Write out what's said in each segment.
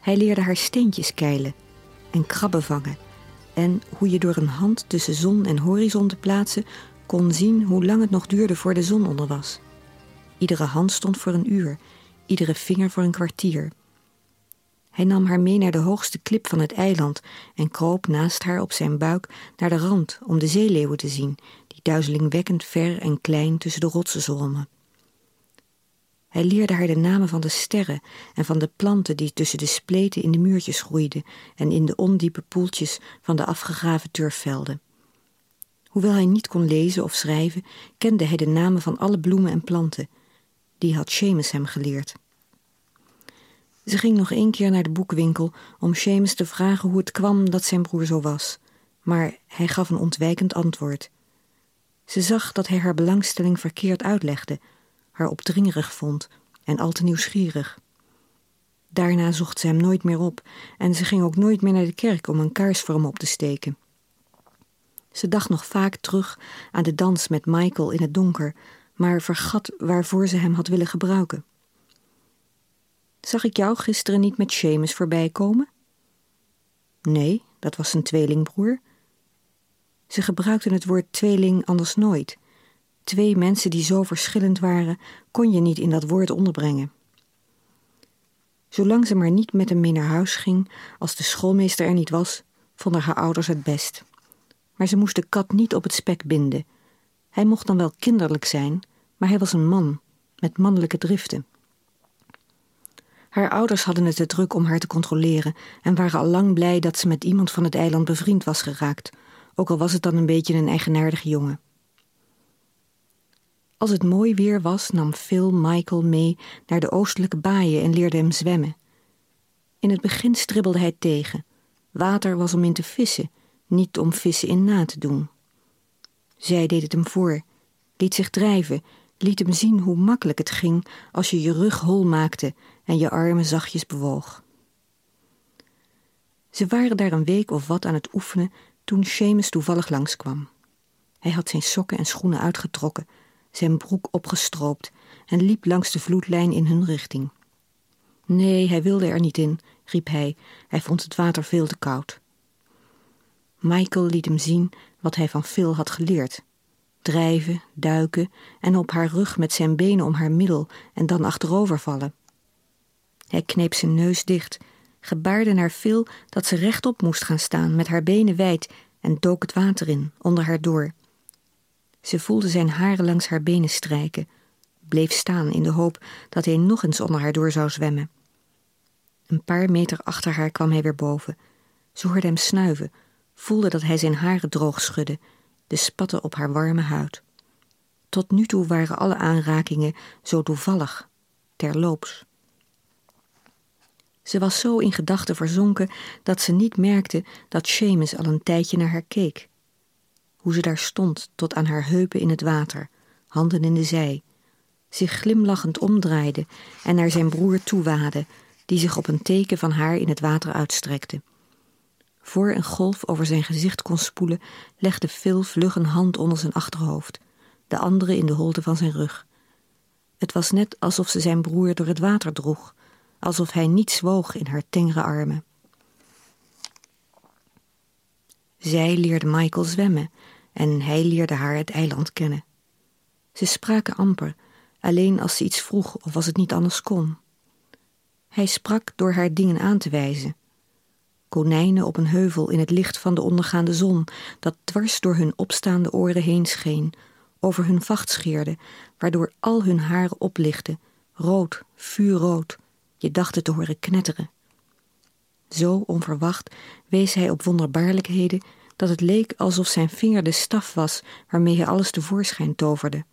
Hij leerde haar steentjes keilen en krabben vangen en hoe je door een hand tussen zon en horizon te plaatsen kon zien hoe lang het nog duurde voor de zon onder was. Iedere hand stond voor een uur, iedere vinger voor een kwartier. Hij nam haar mee naar de hoogste klip van het eiland en kroop naast haar op zijn buik naar de rand om de zeeleeuwen te zien, die duizelingwekkend ver en klein tussen de rotsen zwommen. Hij leerde haar de namen van de sterren en van de planten die tussen de spleten in de muurtjes groeiden en in de ondiepe poeltjes van de afgegraven turfvelden. Hoewel hij niet kon lezen of schrijven, kende hij de namen van alle bloemen en planten. Die had Seamus hem geleerd. Ze ging nog één keer naar de boekwinkel om Seamus te vragen hoe het kwam dat zijn broer zo was, maar hij gaf een ontwijkend antwoord. Ze zag dat hij haar belangstelling verkeerd uitlegde, haar opdringerig vond en al te nieuwsgierig. Daarna zocht ze hem nooit meer op en ze ging ook nooit meer naar de kerk om een kaars voor hem op te steken. Ze dacht nog vaak terug aan de dans met Michael in het donker, maar vergat waarvoor ze hem had willen gebruiken. Zag ik jou gisteren niet met Seamus voorbij komen? Nee, dat was zijn tweelingbroer. Ze gebruikten het woord tweeling anders nooit. Twee mensen die zo verschillend waren, kon je niet in dat woord onderbrengen. Zolang ze maar niet met hem mee naar huis ging, als de schoolmeester er niet was, vonden haar ouders het best. Maar ze moest de kat niet op het spek binden. Hij mocht dan wel kinderlijk zijn, maar hij was een man, met mannelijke driften. Haar ouders hadden het te druk om haar te controleren en waren al lang blij dat ze met iemand van het eiland bevriend was geraakt, ook al was het dan een beetje een eigenaardige jongen. Als het mooi weer was, nam Phil Michael mee naar de oostelijke baaien en leerde hem zwemmen. In het begin stribbelde hij tegen. Water was om in te vissen, niet om vissen in na te doen. Zij deed het hem voor, liet zich drijven, liet hem zien hoe makkelijk het ging als je je rug hol maakte en je armen zachtjes bewoog. Ze waren daar een week of wat aan het oefenen toen Seamus toevallig langskwam. Hij had zijn sokken en schoenen uitgetrokken, zijn broek opgestroopt en liep langs de vloedlijn in hun richting. Nee, hij wilde er niet in, riep hij. Hij vond het water veel te koud. Michael liet hem zien wat hij van Phil had geleerd. Drijven, duiken en op haar rug met zijn benen om haar middel en dan achterover vallen. Hij kneep zijn neus dicht, gebaarde naar Phil dat ze rechtop moest gaan staan met haar benen wijd en dook het water in, onder haar door. Ze voelde zijn haren langs haar benen strijken, bleef staan in de hoop dat hij nog eens onder haar door zou zwemmen. Een paar meter achter haar kwam hij weer boven. Ze hoorde hem snuiven, voelde dat hij zijn haren droog schudde, de spatten op haar warme huid. Tot nu toe waren alle aanrakingen zo toevallig, terloops. Ze was zo in gedachten verzonken dat ze niet merkte dat Seamus al een tijdje naar haar keek. Hoe ze daar stond tot aan haar heupen in het water, handen in de zij, zich glimlachend omdraaide en naar zijn broer toewaadde, die zich op een teken van haar in het water uitstrekte. Voor een golf over zijn gezicht kon spoelen, legde Phil vlug een hand onder zijn achterhoofd, de andere in de holte van zijn rug. Het was net alsof ze zijn broer door het water droeg, alsof hij niet zwoog in haar tengere armen. Zij leerde Michael zwemmen en hij leerde haar het eiland kennen. Ze spraken amper, alleen als ze iets vroeg of als het niet anders kon. Hij sprak door haar dingen aan te wijzen. Konijnen op een heuvel in het licht van de ondergaande zon, dat dwars door hun opstaande oren heen scheen, over hun vacht scheerde, waardoor al hun haren oplichtten, rood, vuurrood, je dacht het te horen knetteren. Zo onverwacht wees hij op wonderbaarlijkheden dat het leek alsof zijn vinger de staf was waarmee hij alles tevoorschijn toverde.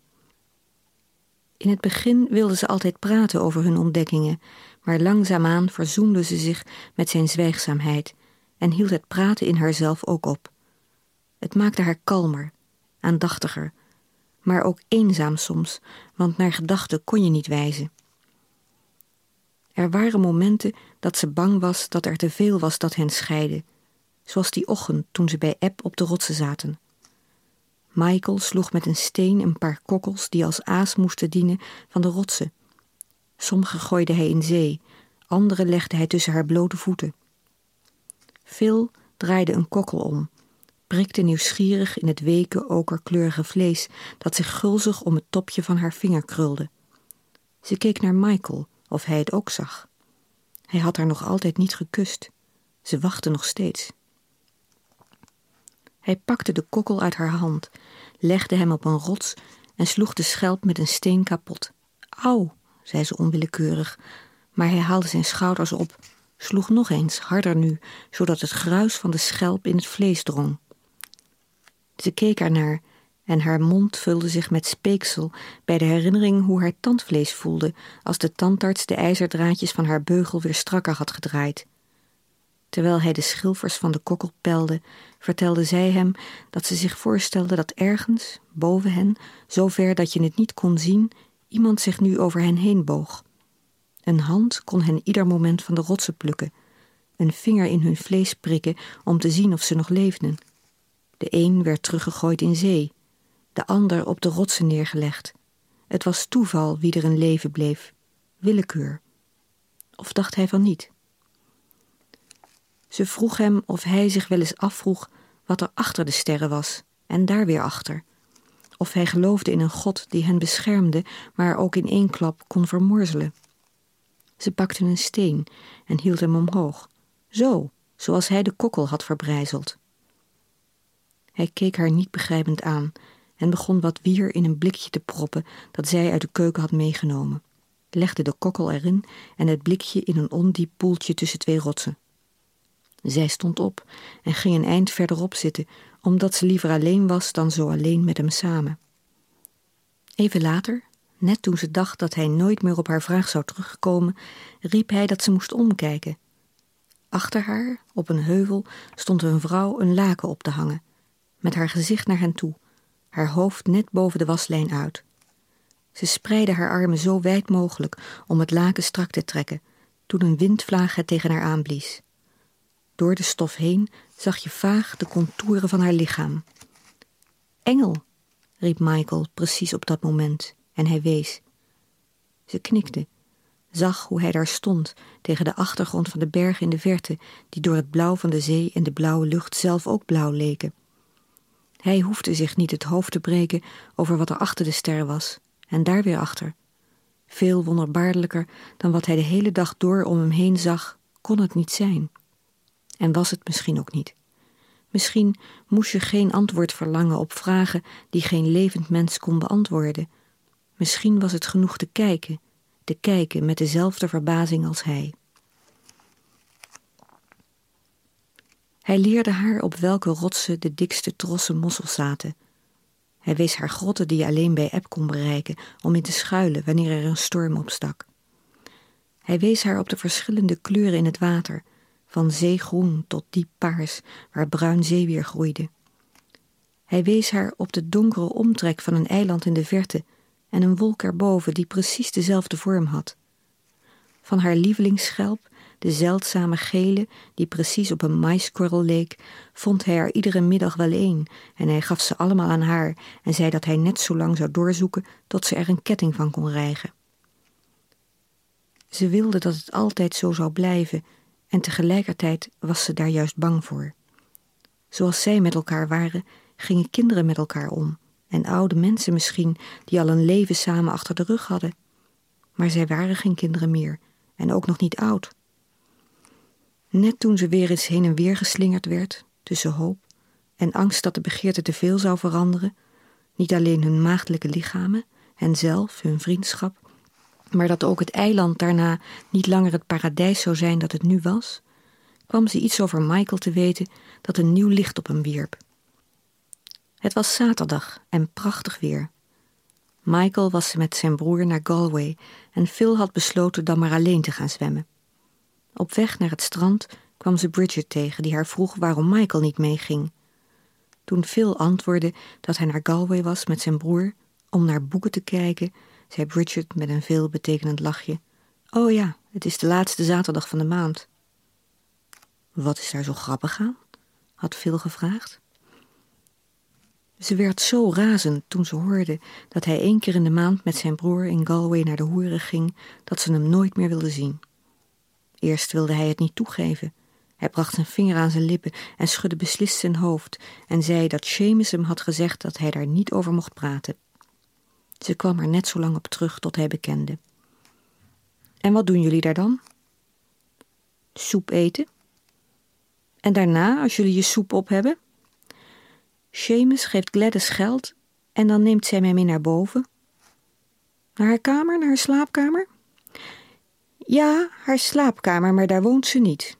In het begin wilden ze altijd praten over hun ontdekkingen, maar langzaamaan verzoende ze zich met zijn zwijgzaamheid en hield het praten in haarzelf ook op. Het maakte haar kalmer, aandachtiger, maar ook eenzaam soms, want naar gedachten kon je niet wijzen. Er waren momenten dat ze bang was dat er te veel was dat hen scheidde, zoals die ochtend toen ze bij Eb op de rotsen zaten. Michael sloeg met een steen een paar kokkels die als aas moesten dienen van de rotsen. Sommige gooide hij in zee, andere legde hij tussen haar blote voeten. Phil draaide een kokkel om, prikte nieuwsgierig in het weken okerkleurige vlees dat zich gulzig om het topje van haar vinger krulde. Ze keek naar Michael, of hij het ook zag. Hij had haar nog altijd niet gekust. Ze wachtte nog steeds. Hij pakte de kokkel uit haar hand, legde hem op een rots en sloeg de schelp met een steen kapot. Au, zei ze onwillekeurig, maar hij haalde zijn schouders op, sloeg nog eens, harder nu, zodat het gruis van de schelp in het vlees drong. Ze keek ernaar en haar mond vulde zich met speeksel bij de herinnering hoe haar tandvlees voelde als de tandarts de ijzerdraadjes van haar beugel weer strakker had gedraaid. Terwijl hij de schilfers van de kokkel pelde, vertelde zij hem dat ze zich voorstelde dat ergens, boven hen, zo ver dat je het niet kon zien, iemand zich nu over hen heen boog. Een hand kon hen ieder moment van de rotsen plukken, een vinger in hun vlees prikken om te zien of ze nog leefden. De een werd teruggegooid in zee, de ander op de rotsen neergelegd. Het was toeval wie er in leven bleef, willekeur. Of dacht hij van niet? Ze vroeg hem of hij zich wel eens afvroeg wat er achter de sterren was en daar weer achter. Of hij geloofde in een God die hen beschermde, maar ook in één klap kon vermorzelen. Ze pakte een steen en hield hem omhoog, zo, zoals hij de kokkel had verbrijzeld. Hij keek haar niet begrijpend aan en begon wat wier in een blikje te proppen dat zij uit de keuken had meegenomen, legde de kokkel erin en het blikje in een ondiep poeltje tussen twee rotsen. Zij stond op en ging een eind verderop zitten, omdat ze liever alleen was dan zo alleen met hem samen. Even later, net toen ze dacht dat hij nooit meer op haar vraag zou terugkomen, riep hij dat ze moest omkijken. Achter haar, op een heuvel, stond een vrouw een laken op te hangen, met haar gezicht naar hen toe, haar hoofd net boven de waslijn uit. Ze spreidde haar armen zo wijd mogelijk om het laken strak te trekken, toen een windvlaag het tegen haar aanblies. Door de stof heen zag je vaag de contouren van haar lichaam. Engel, riep Michael precies op dat moment en hij wees. Ze knikte, zag hoe hij daar stond tegen de achtergrond van de bergen in de verte, die door het blauw van de zee en de blauwe lucht zelf ook blauw leken. Hij hoefde zich niet het hoofd te breken over wat er achter de ster was, en daar weer achter. Veel wonderbaarlijker dan wat hij de hele dag door om hem heen zag, kon het niet zijn. En was het misschien ook niet. Misschien moest je geen antwoord verlangen op vragen die geen levend mens kon beantwoorden. Misschien was het genoeg te kijken, te kijken met dezelfde verbazing als hij. Hij leerde haar op welke rotsen de dikste trossen mossels zaten. Hij wees haar grotten die je alleen bij eb kon bereiken om in te schuilen wanneer er een storm opstak. Hij wees haar op de verschillende kleuren in het water van zeegroen tot diep paars, waar bruin zeewier groeide. Hij wees haar op de donkere omtrek van een eiland in de verte en een wolk erboven die precies dezelfde vorm had. Van haar lievelingsschelp, de zeldzame gele die precies op een maiskorrel leek, vond hij er iedere middag wel een en hij gaf ze allemaal aan haar en zei dat hij net zo lang zou doorzoeken tot ze er een ketting van kon rijgen. Ze wilde dat het altijd zo zou blijven en tegelijkertijd was ze daar juist bang voor. Zoals zij met elkaar waren, gingen kinderen met elkaar om en oude mensen misschien die al een leven samen achter de rug hadden. Maar zij waren geen kinderen meer en ook nog niet oud. Net toen ze weer eens heen en weer geslingerd werd, tussen hoop en angst dat de begeerte te veel zou veranderen, niet alleen hun maagdelijke lichamen, en zelf, hun vriendschap, maar dat ook het eiland daarna niet langer het paradijs zou zijn dat het nu was, kwam ze iets over Michael te weten dat een nieuw licht op hem wierp. Het was zaterdag en prachtig weer. Michael was met zijn broer naar Galway en Phil had besloten dan maar alleen te gaan zwemmen. Op weg naar het strand kwam ze Bridget tegen, die haar vroeg waarom Michael niet meeging. Toen Phil antwoordde dat hij naar Galway was met zijn broer om naar boeken te kijken, zei Bridget met een veelbetekenend lachje. Oh ja, het is de laatste zaterdag van de maand. Wat is daar zo grappig aan? had Phil gevraagd. Ze werd zo razend toen ze hoorde dat hij één keer in de maand met zijn broer in Galway naar de hoeren ging, dat ze hem nooit meer wilde zien. Eerst wilde hij het niet toegeven. Hij bracht zijn vinger aan zijn lippen en schudde beslist zijn hoofd en zei dat Seamus hem had gezegd dat hij daar niet over mocht praten. Ze kwam er net zo lang op terug tot hij bekende. En wat doen jullie daar dan? Soep eten. En daarna, als jullie je soep op hebben? Seamus geeft Gladys geld en dan neemt zij mij mee naar boven. Naar haar kamer, naar haar slaapkamer? Ja, haar slaapkamer, maar daar woont ze niet.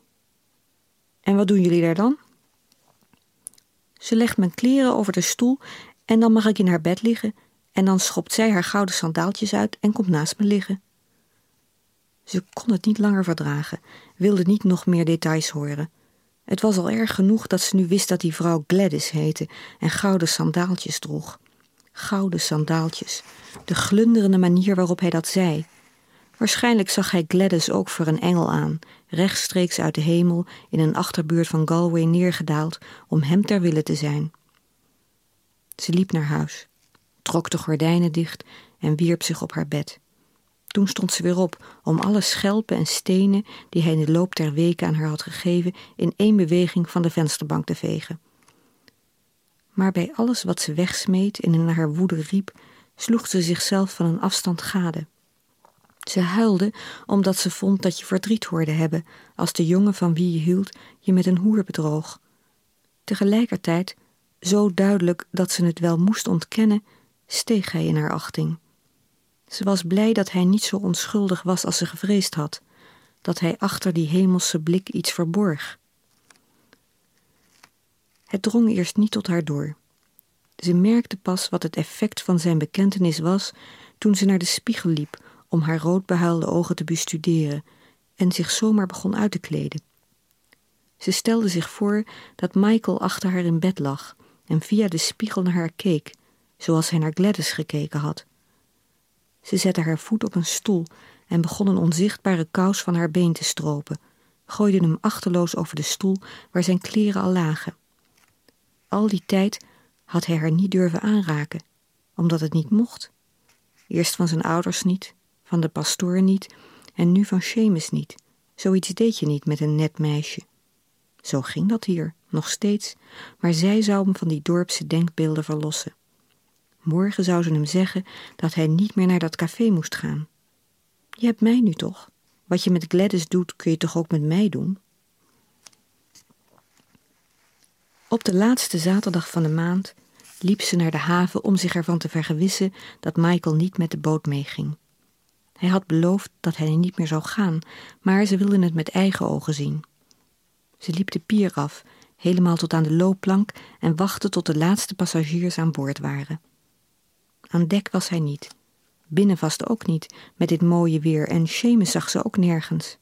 En wat doen jullie daar dan? Ze legt mijn kleren over de stoel en dan mag ik in haar bed liggen en dan schopt zij haar gouden sandaaltjes uit en komt naast me liggen. Ze kon het niet langer verdragen, wilde niet nog meer details horen. Het was al erg genoeg dat ze nu wist dat die vrouw Gladys heette en gouden sandaaltjes droeg. Gouden sandaaltjes, de glunderende manier waarop hij dat zei. Waarschijnlijk zag hij Gladys ook voor een engel aan, rechtstreeks uit de hemel in een achterbuurt van Galway neergedaald om hem ter wille te zijn. Ze liep naar huis, trok de gordijnen dicht en wierp zich op haar bed. Toen stond ze weer op om alle schelpen en stenen die hij in de loop der weken aan haar had gegeven in één beweging van de vensterbank te vegen. Maar bij alles wat ze wegsmeet en in haar woede riep, sloeg ze zichzelf van een afstand gade. Ze huilde omdat ze vond dat je verdriet hoorde hebben als de jongen van wie je hield je met een hoer bedroog. Tegelijkertijd, zo duidelijk dat ze het wel moest ontkennen, steeg hij in haar achting. Ze was blij dat hij niet zo onschuldig was als ze gevreesd had, dat hij achter die hemelse blik iets verborg. Het drong eerst niet tot haar door. Ze merkte pas wat het effect van zijn bekentenis was toen ze naar de spiegel liep om haar roodbehuilde ogen te bestuderen en zich zomaar begon uit te kleden. Ze stelde zich voor dat Michael achter haar in bed lag en via de spiegel naar haar keek, zoals hij naar Gladys gekeken had. Ze zette haar voet op een stoel en begon een onzichtbare kous van haar been te stropen, gooide hem achterloos over de stoel waar zijn kleren al lagen. Al die tijd had hij haar niet durven aanraken, omdat het niet mocht. Eerst van zijn ouders niet, van de pastoor niet en nu van Seamus niet. Zoiets deed je niet met een net meisje. Zo ging dat hier, nog steeds, maar zij zou hem van die dorpse denkbeelden verlossen. Morgen zou ze hem zeggen dat hij niet meer naar dat café moest gaan. Je hebt mij nu toch? Wat je met Gladys doet, kun je toch ook met mij doen? Op de laatste zaterdag van de maand liep ze naar de haven om zich ervan te vergewissen dat Michael niet met de boot meeging. Hij had beloofd dat hij niet meer zou gaan, maar ze wilde het met eigen ogen zien. Ze liep de pier af, helemaal tot aan de loopplank en wachtte tot de laatste passagiers aan boord waren. Aan dek was hij niet. Binnen vast ook niet, met dit mooie weer, en Seamus zag ze ook nergens.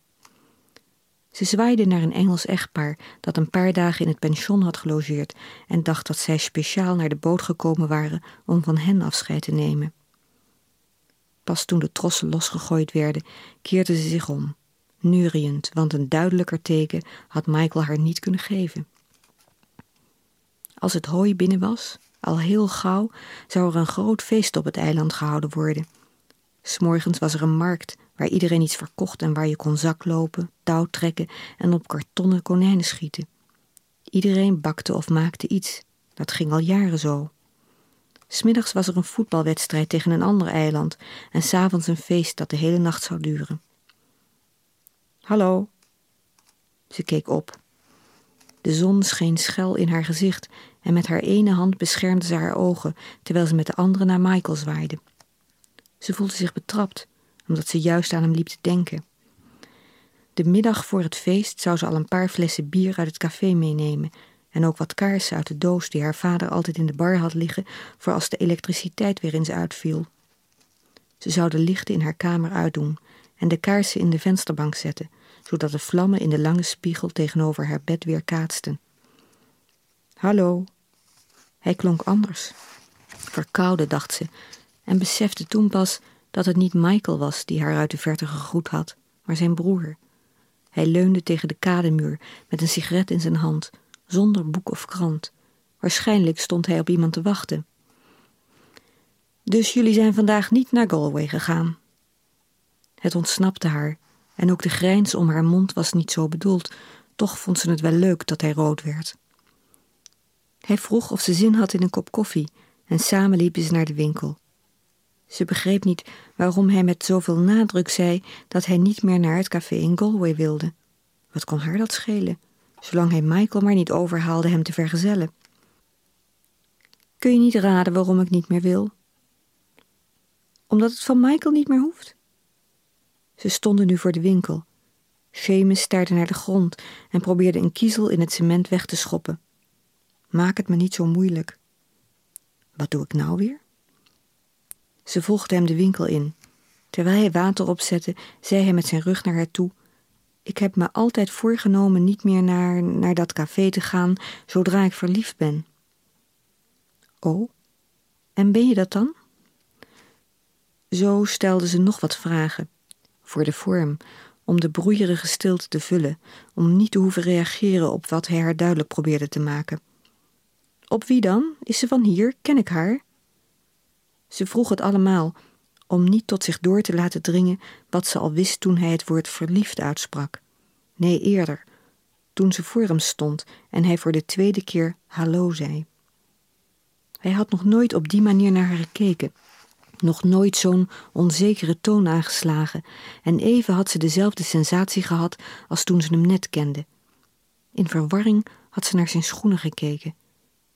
Ze zwaaide naar een Engels echtpaar dat een paar dagen in het pension had gelogeerd en dacht dat zij speciaal naar de boot gekomen waren om van hen afscheid te nemen. Pas toen de trossen losgegooid werden, keerde ze zich om, neuriënd, want een duidelijker teken had Michael haar niet kunnen geven. Als het hooi binnen was, al heel gauw, zou er een groot feest op het eiland gehouden worden. S'morgens was er een markt waar iedereen iets verkocht en waar je kon zaklopen, touw trekken en op kartonnen konijnen schieten. Iedereen bakte of maakte iets. Dat ging al jaren zo. Smiddags was er een voetbalwedstrijd tegen een ander eiland en s'avonds een feest dat de hele nacht zou duren. Hallo. Ze keek op. De zon scheen schel in haar gezicht en met haar ene hand beschermde ze haar ogen terwijl ze met de andere naar Michael zwaaide. Ze voelde zich betrapt, omdat ze juist aan hem liep te denken. De middag voor het feest zou ze al een paar flessen bier uit het café meenemen en ook wat kaarsen uit de doos die haar vader altijd in de bar had liggen voor als de elektriciteit weer eens uitviel. Ze zou de lichten in haar kamer uitdoen en de kaarsen in de vensterbank zetten, zodat de vlammen in de lange spiegel tegenover haar bed weer kaatsten. Hallo. Hij klonk anders. Verkouden, dacht ze, en besefte toen pas dat het niet Michael was die haar uit de verte gegroet had, maar zijn broer. Hij leunde tegen de kademuur met een sigaret in zijn hand, zonder boek of krant. Waarschijnlijk stond hij op iemand te wachten. Dus jullie zijn vandaag niet naar Galway gegaan? Het ontsnapte haar, En ook de grijns om haar mond was niet zo bedoeld, toch vond ze het wel leuk dat hij rood werd. Hij vroeg of ze zin had in een kop koffie en samen liepen ze naar de winkel. Ze begreep niet waarom hij met zoveel nadruk zei dat hij niet meer naar het café in Galway wilde. Wat kon haar dat schelen, zolang hij Michael maar niet overhaalde hem te vergezellen? Kun je niet raden waarom ik niet meer wil? Omdat het van Michael niet meer hoeft? Ze stonden nu voor de winkel. Seamus staarde naar de grond en probeerde een kiezel in het cement weg te schoppen. Maak het me niet zo moeilijk. Wat doe ik nou weer? Ze volgde hem de winkel in. Terwijl hij water opzette, zei hij met zijn rug naar haar toe: Ik heb me altijd voorgenomen niet meer naar, naar dat café te gaan zodra ik verliefd ben. Oh, en ben je dat dan? Zo stelde ze nog wat vragen. Voor de vorm, om de broeierige stilte te vullen, om niet te hoeven reageren op wat hij haar duidelijk probeerde te maken. Op wie dan? Is ze van hier? Ken ik haar? Ze vroeg het allemaal, om niet tot zich door te laten dringen wat ze al wist toen hij het woord verliefd uitsprak. Nee, eerder, toen ze voor hem stond en hij voor de tweede keer hallo zei. Hij had nog nooit op die manier naar haar gekeken, nog nooit zo'n onzekere toon aangeslagen, en even had ze dezelfde sensatie gehad als toen ze hem net kende. In verwarring had ze naar zijn schoenen gekeken.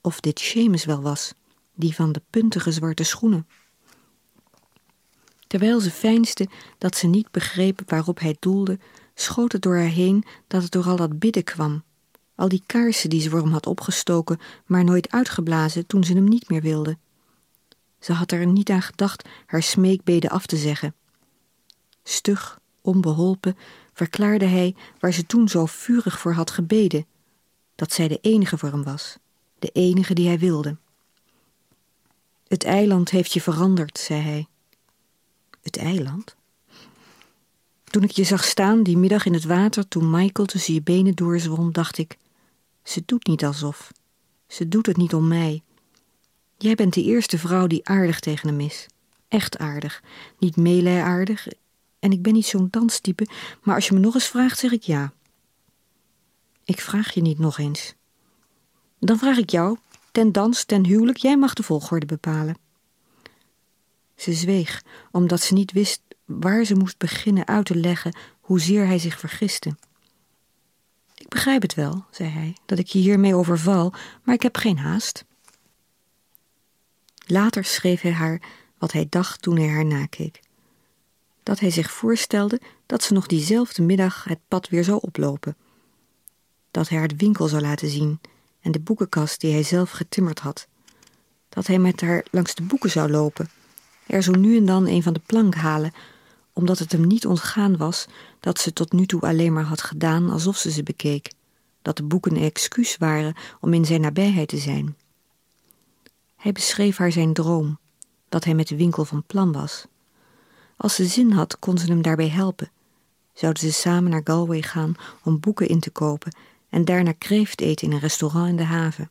Of dit Seamus wel was, die van de puntige zwarte schoenen. Terwijl ze veinsde dat ze niet begreep waarop hij doelde, schoot het door haar heen dat het door al dat bidden kwam. Al die kaarsen die ze voor hem had opgestoken, maar nooit uitgeblazen toen ze hem niet meer wilde. Ze had er niet aan gedacht haar smeekbeden af te zeggen. Stug, onbeholpen, verklaarde hij waar ze toen zo vurig voor had gebeden, dat zij de enige voor hem was, de enige die hij wilde. Het eiland heeft je veranderd, zei hij. Het eiland? Toen ik je zag staan die middag in het water, toen Michael tussen je benen doorzwom, dacht ik: ze doet niet alsof. Ze doet het niet om mij. Jij bent de eerste vrouw die aardig tegen hem is. Echt aardig. Niet meelij aardig. En ik ben niet zo'n danstype, maar als je me nog eens vraagt, zeg ik ja. Ik vraag je niet nog eens. Dan vraag ik jou, ten dans, ten huwelijk, jij mag de volgorde bepalen. Ze zweeg, omdat ze niet wist waar ze moest beginnen uit te leggen hoezeer hij zich vergiste. Ik begrijp het wel, zei hij, dat ik je hiermee overval, maar ik heb geen haast. Later schreef hij haar wat hij dacht toen hij haar nakeek. Dat hij zich voorstelde dat ze nog diezelfde middag het pad weer zou oplopen. Dat hij haar de winkel zou laten zien en de boekenkast die hij zelf getimmerd had. Dat hij met haar langs de boeken zou lopen, er zo nu en dan een van de plank halen, omdat het hem niet ontgaan was dat ze tot nu toe alleen maar had gedaan alsof ze ze bekeek, dat de boeken een excuus waren om in zijn nabijheid te zijn. Hij beschreef haar zijn droom, dat hij met de winkel van plan was. Als ze zin had, kon ze hem daarbij helpen. Zouden ze samen naar Galway gaan om boeken in te kopen en daarna kreeft eten in een restaurant in de haven.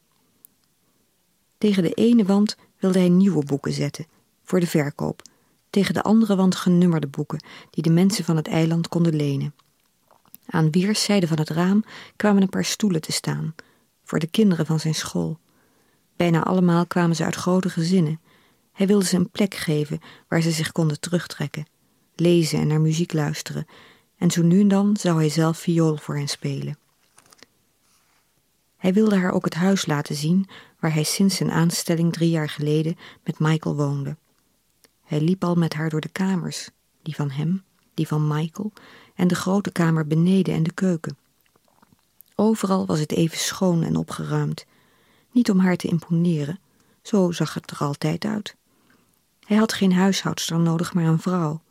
Tegen de ene wand wilde hij nieuwe boeken zetten, voor de verkoop, tegen de andere wand genummerde boeken die de mensen van het eiland konden lenen. Aan weerszijden van het raam kwamen een paar stoelen te staan, voor de kinderen van zijn school. Bijna allemaal kwamen ze uit grote gezinnen. Hij wilde ze een plek geven waar ze zich konden terugtrekken, lezen en naar muziek luisteren, en zo nu en dan zou hij zelf viool voor hen spelen. Hij wilde haar ook het huis laten zien waar hij sinds zijn aanstelling drie jaar geleden met Michael woonde. Hij liep al met haar door de kamers, die van hem, die van Michael en de grote kamer beneden en de keuken. Overal was het even schoon en opgeruimd, niet om haar te imponeren, zo zag het er altijd uit. Hij had geen huishoudster nodig, maar een vrouw.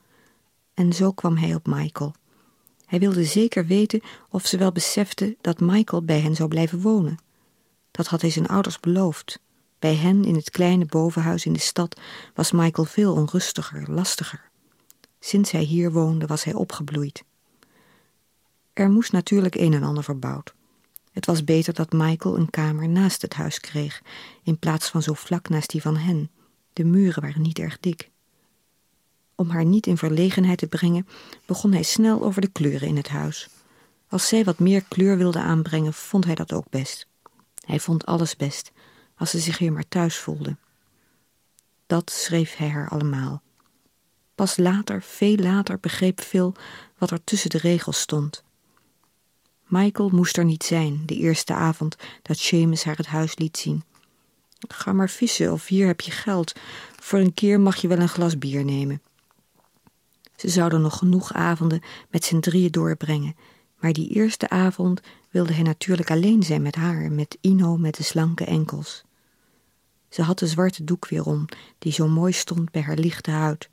En zo kwam hij op Michael. Hij wilde zeker weten of ze wel besefte dat Michael bij hen zou blijven wonen. Dat had hij zijn ouders beloofd. Bij hen in het kleine bovenhuis in de stad was Michael veel onrustiger, lastiger. Sinds hij hier woonde was hij opgebloeid. Er moest natuurlijk een en ander verbouwd. Het was beter dat Michael een kamer naast het huis kreeg, in plaats van zo vlak naast die van hen. De muren waren niet erg dik. Om haar niet in verlegenheid te brengen, begon hij snel over de kleuren in het huis. Als zij wat meer kleur wilde aanbrengen, vond hij dat ook best. Hij vond alles best, als ze zich weer maar thuis voelde. Dat schreef hij haar allemaal. Pas later, veel later, begreep Phil wat er tussen de regels stond. Michael moest er niet zijn, de eerste avond dat Seamus haar het huis liet zien. Ga maar vissen of hier heb je geld. Voor een keer mag je wel een glas bier nemen. Ze zouden nog genoeg avonden met z'n drieën doorbrengen, maar die eerste avond wilde hij natuurlijk alleen zijn met haar, met Ino met de slanke enkels. Ze had de zwarte doek weer om, die zo mooi stond bij haar lichte huid.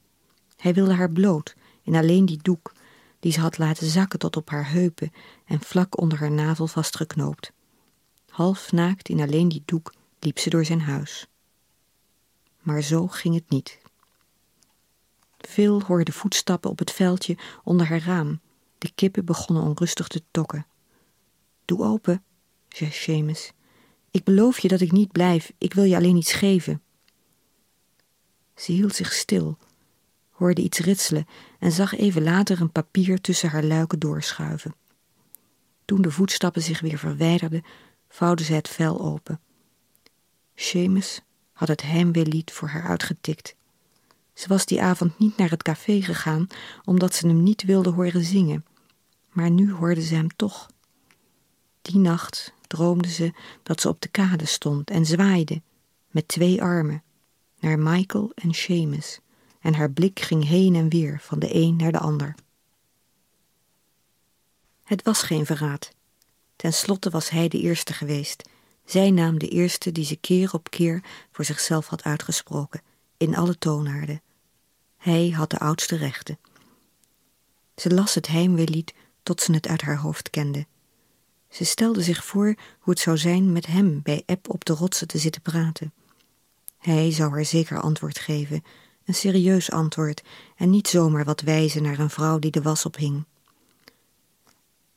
Hij wilde haar bloot, in alleen die doek, die ze had laten zakken tot op haar heupen en vlak onder haar navel vastgeknoopt. Half naakt in alleen die doek liep ze door zijn huis. Maar zo ging het niet. Veel hoorde voetstappen op het veldje onder haar raam. De kippen begonnen onrustig te tokken. Doe open, zei Seamus. Ik beloof je dat ik niet blijf. Ik wil je alleen iets geven. Ze hield zich stil, hoorde iets ritselen en zag even later een papier tussen haar luiken doorschuiven. Toen de voetstappen zich weer verwijderden, vouwde ze het vel open. Seamus had het heimweelied voor haar uitgetikt. Ze was die avond niet naar het café gegaan, omdat ze hem niet wilde horen zingen. Maar nu hoorde ze hem toch. Die nacht droomde ze dat ze op de kade stond en zwaaide, met twee armen, naar Michael en Seamus, en haar blik ging heen en weer van de een naar de ander. Het was geen verraad. Ten slotte was hij de eerste geweest. Zij naam de eerste die ze keer op keer voor zichzelf had uitgesproken, in alle toonaarden. Hij had de oudste rechten. Ze las het heimweelied tot ze het uit haar hoofd kende. Ze stelde zich voor hoe het zou zijn met hem bij Eb op de rotsen te zitten praten. Hij zou haar zeker antwoord geven, een serieus antwoord en niet zomaar wat wijzen naar een vrouw die de was ophing.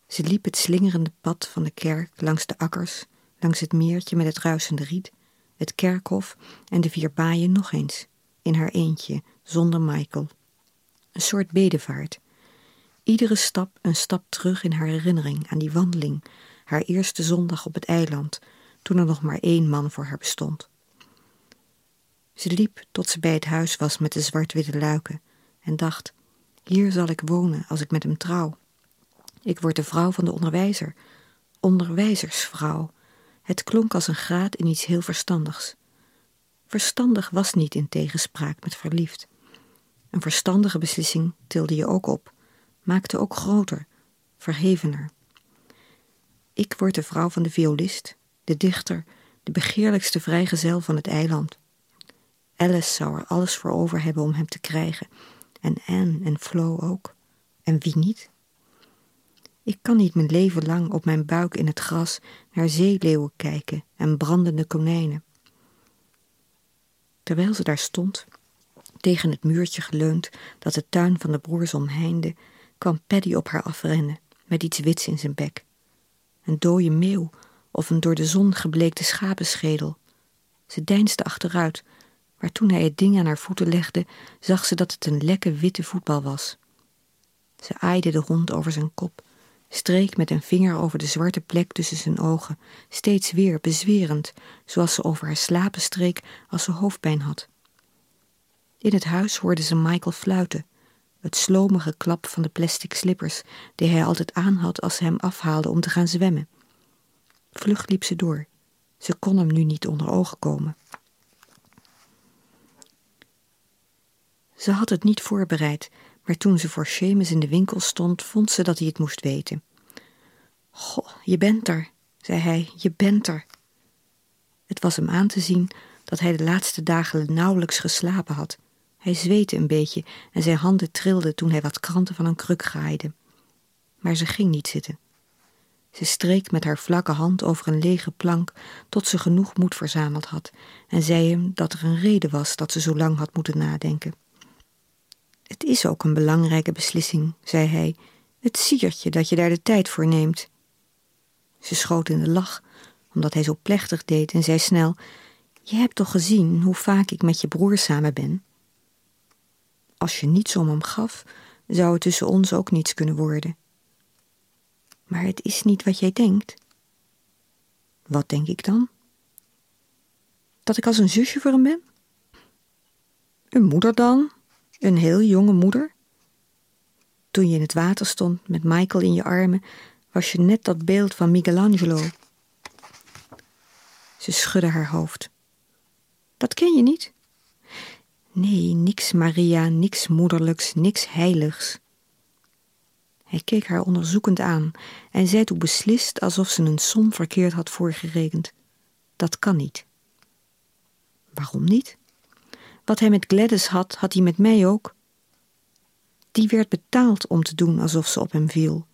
Ze liep het slingerende pad van de kerk langs de akkers, langs het meertje met het ruisende riet, het kerkhof en de vier baaien nog eens, in haar eentje, zonder Michael. Een soort bedevaart. Iedere stap een stap terug in haar herinnering aan die wandeling, haar eerste zondag op het eiland, toen er nog maar één man voor haar bestond. Ze liep tot ze bij het huis was met de zwart-witte luiken en dacht, hier zal ik wonen als ik met hem trouw. Ik word de vrouw van de onderwijzer, onderwijzersvrouw. Het klonk als een graad in iets heel verstandigs. Verstandig was niet in tegenspraak met verliefd. Een verstandige beslissing tilde je ook op, maakte ook groter, verhevener. Ik word de vrouw van de violist, de dichter, de begeerlijkste vrijgezel van het eiland. Alice zou er alles voor over hebben om hem te krijgen, en Anne en Flo ook. En wie niet? Ik kan niet mijn leven lang op mijn buik in het gras naar zeeleeuwen kijken en brandende konijnen. Terwijl ze daar stond, tegen het muurtje geleund dat de tuin van de broers omheinde, kwam Paddy op haar afrennen met iets wits in zijn bek. Een dode meeuw of een door de zon gebleekte schapenschedel. Ze deinsde achteruit, maar toen hij het ding aan haar voeten legde, zag ze dat het een lekke witte voetbal was. Ze aaide de hond over zijn kop, streek met een vinger over de zwarte plek tussen zijn ogen, steeds weer bezwerend, zoals ze over haar slapen streek als ze hoofdpijn had. In het huis hoorde ze Michael fluiten, het slomige klap van de plastic slippers die hij altijd aan had als ze hem afhaalde om te gaan zwemmen. Vlug liep ze door. Ze kon hem nu niet onder ogen komen. Ze had het niet voorbereid, maar toen ze voor Seamus in de winkel stond, vond ze dat hij het moest weten. Goh, je bent er, zei hij, je bent er. Het was hem aan te zien dat hij de laatste dagen nauwelijks geslapen had. Hij zweette een beetje en zijn handen trilden toen hij wat kranten van een kruk graaide. Maar ze ging niet zitten. Ze streek met haar vlakke hand over een lege plank tot ze genoeg moed verzameld had en zei hem dat er een reden was dat ze zo lang had moeten nadenken. Het is ook een belangrijke beslissing, zei hij. Het siert je dat je daar de tijd voor neemt. Ze schoot in de lach, omdat hij zo plechtig deed en zei snel: Je hebt toch gezien hoe vaak ik met je broer samen ben? Als je niets om hem gaf, zou het tussen ons ook niets kunnen worden. Maar het is niet wat jij denkt. Wat denk ik dan? Dat ik als een zusje voor hem ben? Een moeder dan? Een heel jonge moeder? Toen je in het water stond met Michael in je armen, was je net dat beeld van Michelangelo. Ze schudde haar hoofd. Dat ken je niet? Nee, niks Maria, niks moederlijks, niks heiligs. Hij keek haar onderzoekend aan en zei toen beslist alsof ze een som verkeerd had voorgerekend. Dat kan niet. Waarom niet? Wat hij met Gladys had, had hij met mij ook. Die werd betaald om te doen alsof ze op hem viel.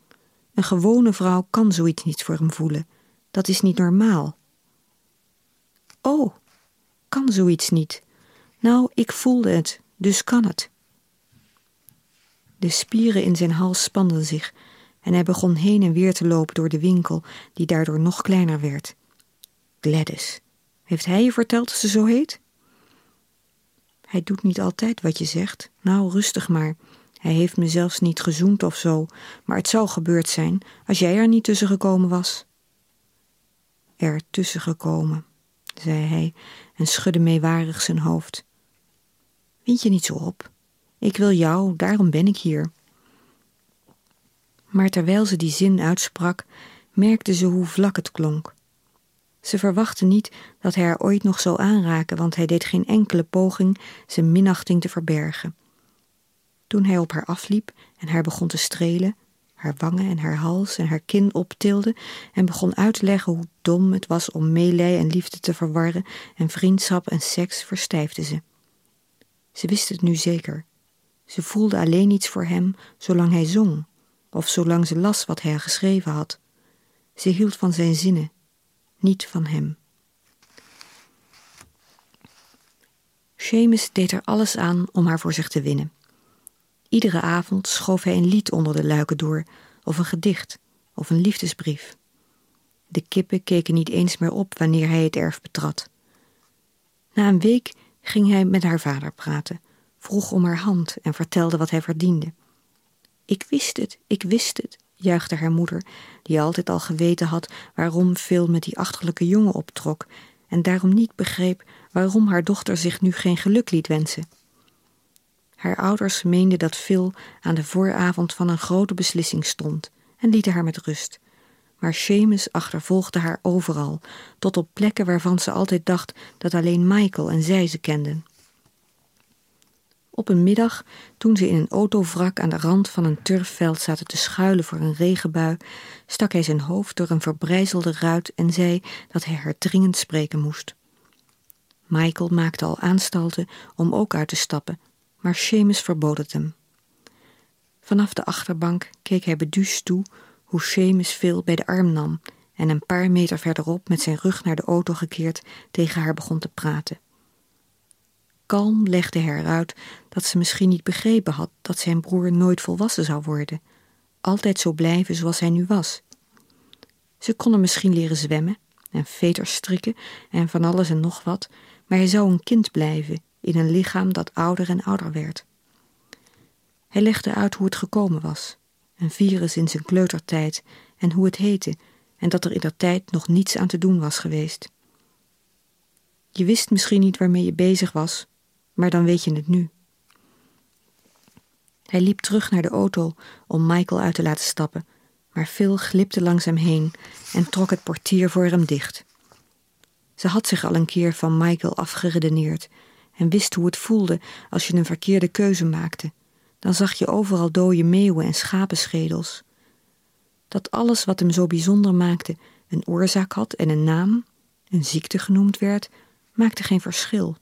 Een gewone vrouw kan zoiets niet voor hem voelen. Dat is niet normaal. Oh, kan zoiets niet. Nou, ik voelde het, dus kan het. De spieren in zijn hals spanden zich en hij begon heen en weer te lopen door de winkel, die daardoor nog kleiner werd. Gladys. Heeft hij je verteld dat ze zo heet? Hij doet niet altijd wat je zegt. Nou, rustig maar. Hij heeft me zelfs niet gezoend of zo, maar het zou gebeurd zijn als jij er niet tussen gekomen was. Er tussen gekomen, zei hij en schudde meewarig zijn hoofd. Wind je niet zo op. Ik wil jou, daarom ben ik hier. Maar terwijl ze die zin uitsprak, merkte ze hoe vlak het klonk. Ze verwachtte niet dat hij haar ooit nog zou aanraken, want hij deed geen enkele poging zijn minachting te verbergen. Toen hij op haar afliep en haar begon te strelen, haar wangen en haar hals en haar kin optilde en begon uit te leggen hoe dom het was om meelij en liefde te verwarren en vriendschap en seks, verstijfde ze. Ze wist het nu zeker. Ze voelde alleen iets voor hem zolang hij zong, of zolang ze las wat hij geschreven had. Ze hield van zijn zinnen, niet van hem. Seamus deed er alles aan om haar voor zich te winnen. Iedere avond schoof hij een lied onder de luiken door, of een gedicht, of een liefdesbrief. De kippen keken niet eens meer op wanneer hij het erf betrad. Na een week ging hij met haar vader praten, vroeg om haar hand en vertelde wat hij verdiende. Ik wist het, ik wist het, juichte haar moeder, die altijd al geweten had waarom Phil met die achterlijke jongen optrok en daarom niet begreep waarom haar dochter zich nu geen geluk liet wensen. Haar ouders meenden dat Phil aan de vooravond van een grote beslissing stond en lieten haar met rust. Maar Seamus achtervolgde haar overal, tot op plekken waarvan ze altijd dacht dat alleen Michael en zij ze kenden. Op een middag, toen ze in een autovrak aan de rand van een turfveld zaten te schuilen voor een regenbui, stak hij zijn hoofd door een verbrijzelde ruit en zei dat hij haar dringend spreken moest. Michael maakte al aanstalten om ook uit te stappen, maar Seamus verbood het hem. Vanaf de achterbank keek hij beduusd toe hoe Seamus Phil bij de arm nam en een paar meter verderop met zijn rug naar de auto gekeerd tegen haar begon te praten. Kalm legde hij eruit dat ze misschien niet begrepen had dat zijn broer nooit volwassen zou worden, altijd zo blijven zoals hij nu was. Ze konden misschien leren zwemmen en veters strikken en van alles en nog wat, maar hij zou een kind blijven in een lichaam dat ouder en ouder werd. Hij legde uit hoe het gekomen was, een virus in zijn kleutertijd en hoe het heette en dat er in der tijd nog niets aan te doen was geweest. Je wist misschien niet waarmee je bezig was, maar dan weet je het nu. Hij liep terug naar de auto om Michael uit te laten stappen, maar Phil glipte langs hem heen en trok het portier voor hem dicht. Ze had zich al een keer van Michael afgeredeneerd en wist hoe het voelde als je een verkeerde keuze maakte. Dan zag je overal dode meeuwen en schapenschedels. Dat alles wat hem zo bijzonder maakte een oorzaak had en een naam, een ziekte genoemd werd, maakte geen verschil.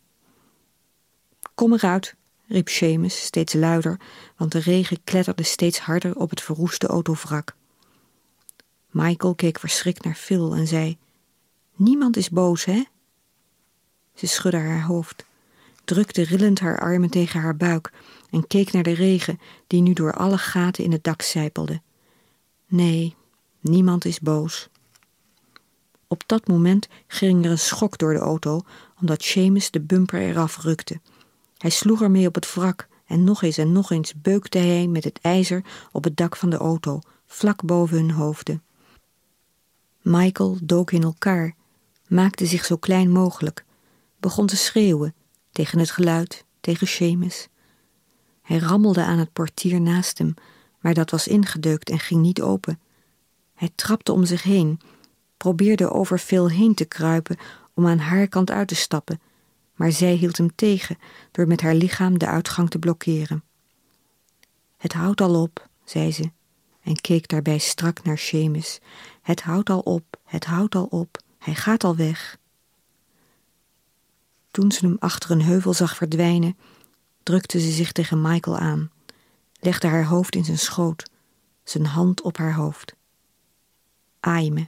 Kom eruit, riep Seamus steeds luider, want de regen kletterde steeds harder op het verroeste autovrak. Michael keek verschrikt naar Phil en zei: Niemand is boos, hè? Ze schudde haar hoofd, drukte rillend haar armen tegen haar buik en keek naar de regen die nu door alle gaten in het dak sijpelde. Nee, niemand is boos. Op dat moment ging er een schok door de auto, omdat Seamus de bumper eraf rukte. Hij sloeg ermee op het wrak En nog eens en nog eens beukte hij met het ijzer op het dak van de auto, vlak boven hun hoofden. Michael dook in elkaar, maakte zich zo klein mogelijk, begon te schreeuwen tegen het geluid, tegen Seamus. Hij rammelde aan het portier naast hem, maar dat was ingedeukt en ging niet open. Hij trapte om zich heen, probeerde over Phil heen te kruipen om aan haar kant uit te stappen, maar zij hield hem tegen door met haar lichaam de uitgang te blokkeren. Het houdt al op, zei ze en keek daarbij strak naar Seamus. Het houdt al op, het houdt al op, hij gaat al weg. Toen ze hem achter een heuvel zag verdwijnen, drukte ze zich tegen Michael aan, legde haar hoofd in zijn schoot, zijn hand op haar hoofd. Aai me.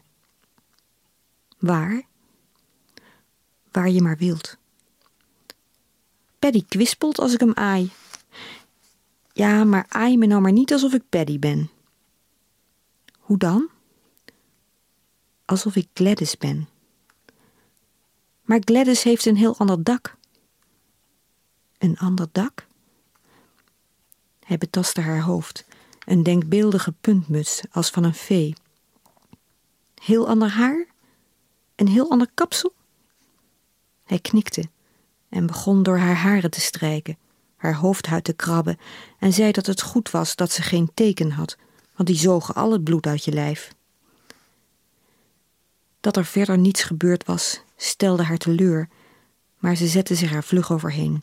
Waar? Waar je maar wilt. Paddy kwispelt als ik hem aai. Ja, maar aai me nou maar niet alsof ik Paddy ben. Hoe dan? Alsof ik Gladys ben. Maar Gladys heeft een heel ander dak. Een ander dak? Hij betastte haar hoofd, een denkbeeldige puntmuts als van een vee. Heel ander haar? Een heel ander kapsel? Hij knikte en begon door haar haren te strijken, haar hoofdhuid te krabben en zei dat het goed was dat ze geen teken had, want die zogen al het bloed uit je lijf. Dat er verder niets gebeurd was, stelde haar teleur, maar ze zette zich er vlug overheen.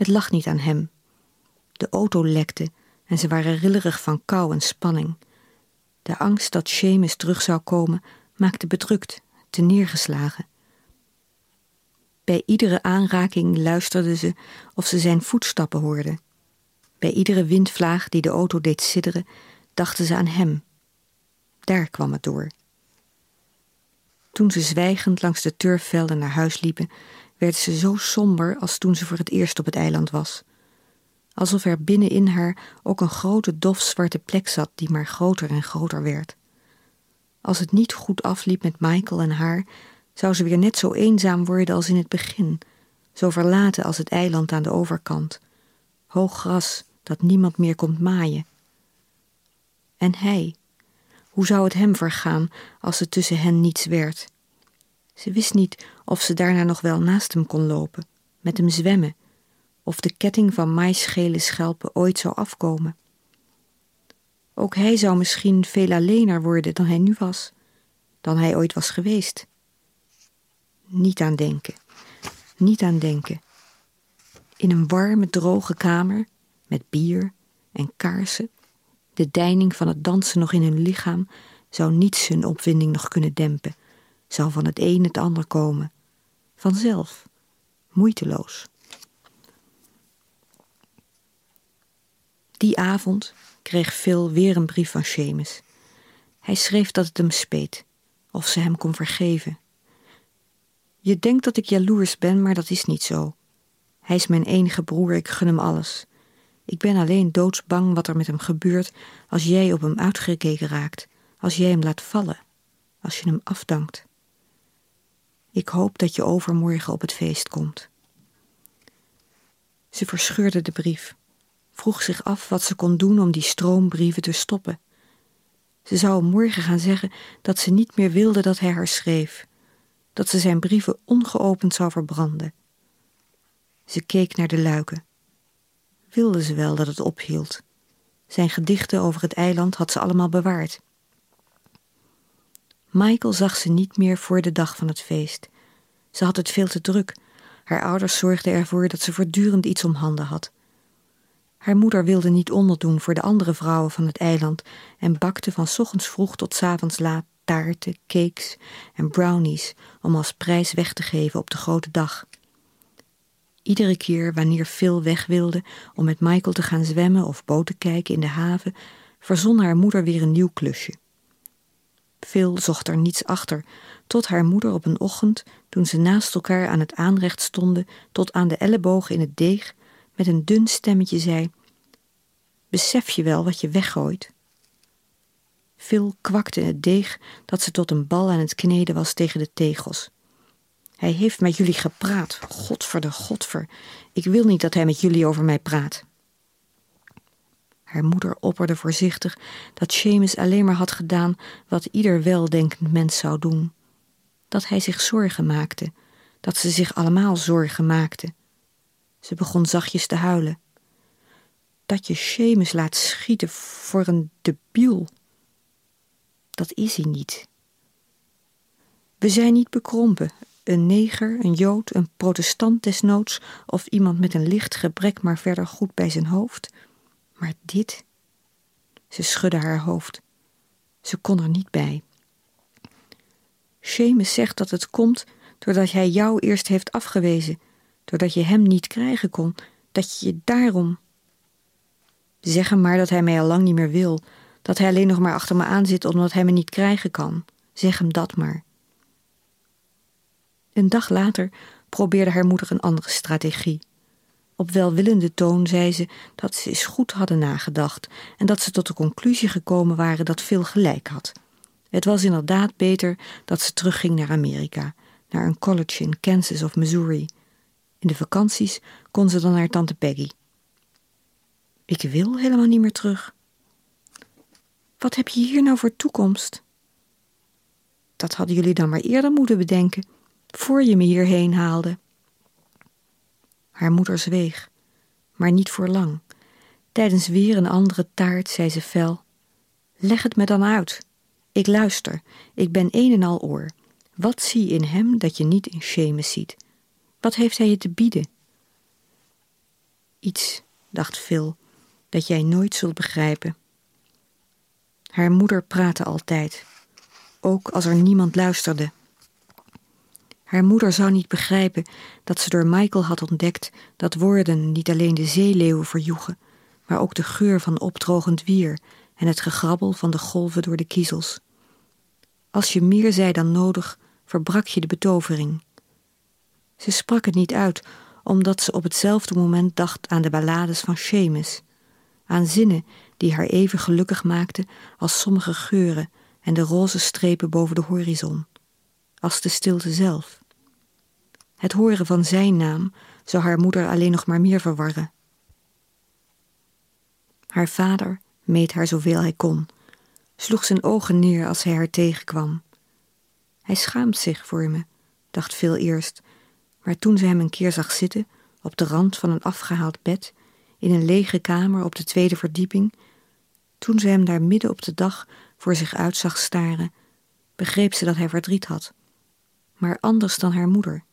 Het lag niet aan hem. De auto lekte en ze waren rillerig van kou en spanning. De angst dat Seamus terug zou komen maakte bedrukt, te neergeslagen. Bij iedere aanraking luisterde ze of ze zijn voetstappen hoorde. Bij iedere windvlaag die de auto deed sidderen, dachten ze aan hem. Daar kwam het door. Toen ze zwijgend langs de turfvelden naar huis liepen, werd ze zo somber als toen ze voor het eerst op het eiland was. Alsof er binnenin haar ook een grote dof zwarte plek zat die maar groter en groter werd. Als het niet goed afliep met Michael en haar, zou ze weer net zo eenzaam worden als in het begin, zo verlaten als het eiland aan de overkant. Hoog gras dat niemand meer komt maaien. En hij, hoe zou het hem vergaan als het tussen hen niets werd? Ze wist niet of ze daarna nog wel naast hem kon lopen, met hem zwemmen, of de ketting van maisgele schelpen ooit zou afkomen. Ook hij zou misschien veel allener worden dan hij nu was, dan hij ooit was geweest. Niet aan denken, niet aan denken. In een warme, droge kamer, met bier en kaarsen, de deining van het dansen nog in hun lichaam, zou niets hun opwinding nog kunnen dempen, zou van het een het ander komen, vanzelf, moeiteloos. Die avond kreeg Phil weer een brief van Seamus. Hij schreef dat het hem speet, of ze hem kon vergeven. Je denkt dat ik jaloers ben, maar dat is niet zo. Hij is mijn enige broer, ik gun hem alles. Ik ben alleen doodsbang wat er met hem gebeurt als jij op hem uitgekeken raakt, als jij hem laat vallen, als je hem afdankt. Ik hoop dat je overmorgen op het feest komt. Ze verscheurde de brief, vroeg zich af wat ze kon doen om die stroom brieven te stoppen. Ze zou hem morgen gaan zeggen dat ze niet meer wilde dat hij haar schreef, dat ze zijn brieven ongeopend zou verbranden. Ze keek naar de luiken. Wilde ze wel dat het ophield. Zijn gedichten over het eiland had ze allemaal bewaard. Michael zag ze niet meer voor de dag van het feest. Ze had het veel te druk. Haar ouders zorgden ervoor dat ze voortdurend iets om handen had. Haar moeder wilde niet onderdoen voor de andere vrouwen van het eiland en bakte van ochtends vroeg tot avonds laat taarten, cakes en brownies om als prijs weg te geven op de grote dag. Iedere keer wanneer Phil weg wilde om met Michael te gaan zwemmen of boten kijken in de haven, verzon haar moeder weer een nieuw klusje. Phil zocht er niets achter, tot haar moeder op een ochtend, toen ze naast elkaar aan het aanrecht stonden, tot aan de ellebogen in het deeg, met een dun stemmetje zei: Besef je wel wat je weggooit? Phil kwakte het deeg dat ze tot een bal aan het kneden was tegen de tegels. Hij heeft met jullie gepraat. Godver de godver. Ik wil niet dat hij met jullie over mij praat. Haar moeder opperde voorzichtig dat Seamus alleen maar had gedaan wat ieder weldenkend mens zou doen. Dat hij zich zorgen maakte, dat ze zich allemaal zorgen maakten. Ze begon zachtjes te huilen. Dat je Seamus laat schieten voor een debiel. Dat is hij niet. We zijn niet bekrompen. Een neger, een jood, een protestant desnoods... of iemand met een licht gebrek maar verder goed bij zijn hoofd. Maar dit... Ze schudde haar hoofd. Ze kon er niet bij. Seamus zegt dat het komt doordat hij jou eerst heeft afgewezen... doordat je hem niet krijgen kon, dat je je daarom... Zeg hem maar dat hij mij al lang niet meer wil... dat hij alleen nog maar achter me aan zit omdat hij me niet krijgen kan. Zeg hem dat maar. Een dag later probeerde haar moeder een andere strategie. Op welwillende toon zei ze dat ze eens goed hadden nagedacht en dat ze tot de conclusie gekomen waren dat veel gelijk had. Het was inderdaad beter dat ze terugging naar Amerika, naar een college in Kansas of Missouri. In de vakanties kon ze dan naar tante Peggy. Ik wil helemaal niet meer terug. Wat heb je hier nou voor toekomst? Dat hadden jullie dan maar eerder moeten bedenken voor je me hierheen haalde. Haar moeder zweeg, maar niet voor lang. Tijdens weer een andere taart zei ze fel: Leg het me dan uit. Ik luister, ik ben een en al oor. Wat zie in hem dat je niet in Seamus ziet? Wat heeft hij je te bieden? Iets, dacht Phil, dat jij nooit zult begrijpen. Haar moeder praatte altijd, ook als er niemand luisterde. Haar moeder zou niet begrijpen dat ze door Michael had ontdekt dat woorden niet alleen de zeeleeuwen verjoegen, maar ook de geur van opdrogend wier en het gegrabbel van de golven door de kiezels. Als je meer zei dan nodig, verbrak je de betovering. Ze sprak het niet uit, omdat ze op hetzelfde moment dacht aan de ballades van Seamus, aan zinnen die haar even gelukkig maakten als sommige geuren en de roze strepen boven de horizon, als de stilte zelf. Het horen van zijn naam zou haar moeder alleen nog maar meer verwarren. Haar vader meet haar zoveel hij kon, sloeg zijn ogen neer als hij haar tegenkwam. Hij schaamt zich voor me, dacht veel eerst, maar toen ze hem een keer zag zitten, op de rand van een afgehaald bed, in een lege kamer op de tweede verdieping, toen ze hem daar midden op de dag voor zich uit zag staren, begreep ze dat hij verdriet had, maar anders dan haar moeder.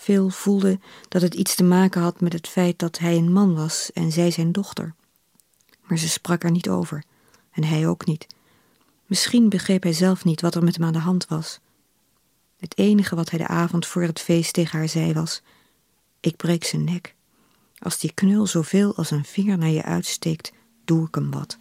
Veel voelde dat het iets te maken had met het feit dat hij een man was en zij zijn dochter. Maar ze sprak er niet over, en hij ook niet. Misschien begreep hij zelf niet wat er met hem aan de hand was. Het enige wat hij de avond voor het feest tegen haar zei was: Ik breek zijn nek. Als die knul zoveel als een vinger naar je uitsteekt, doe ik hem wat.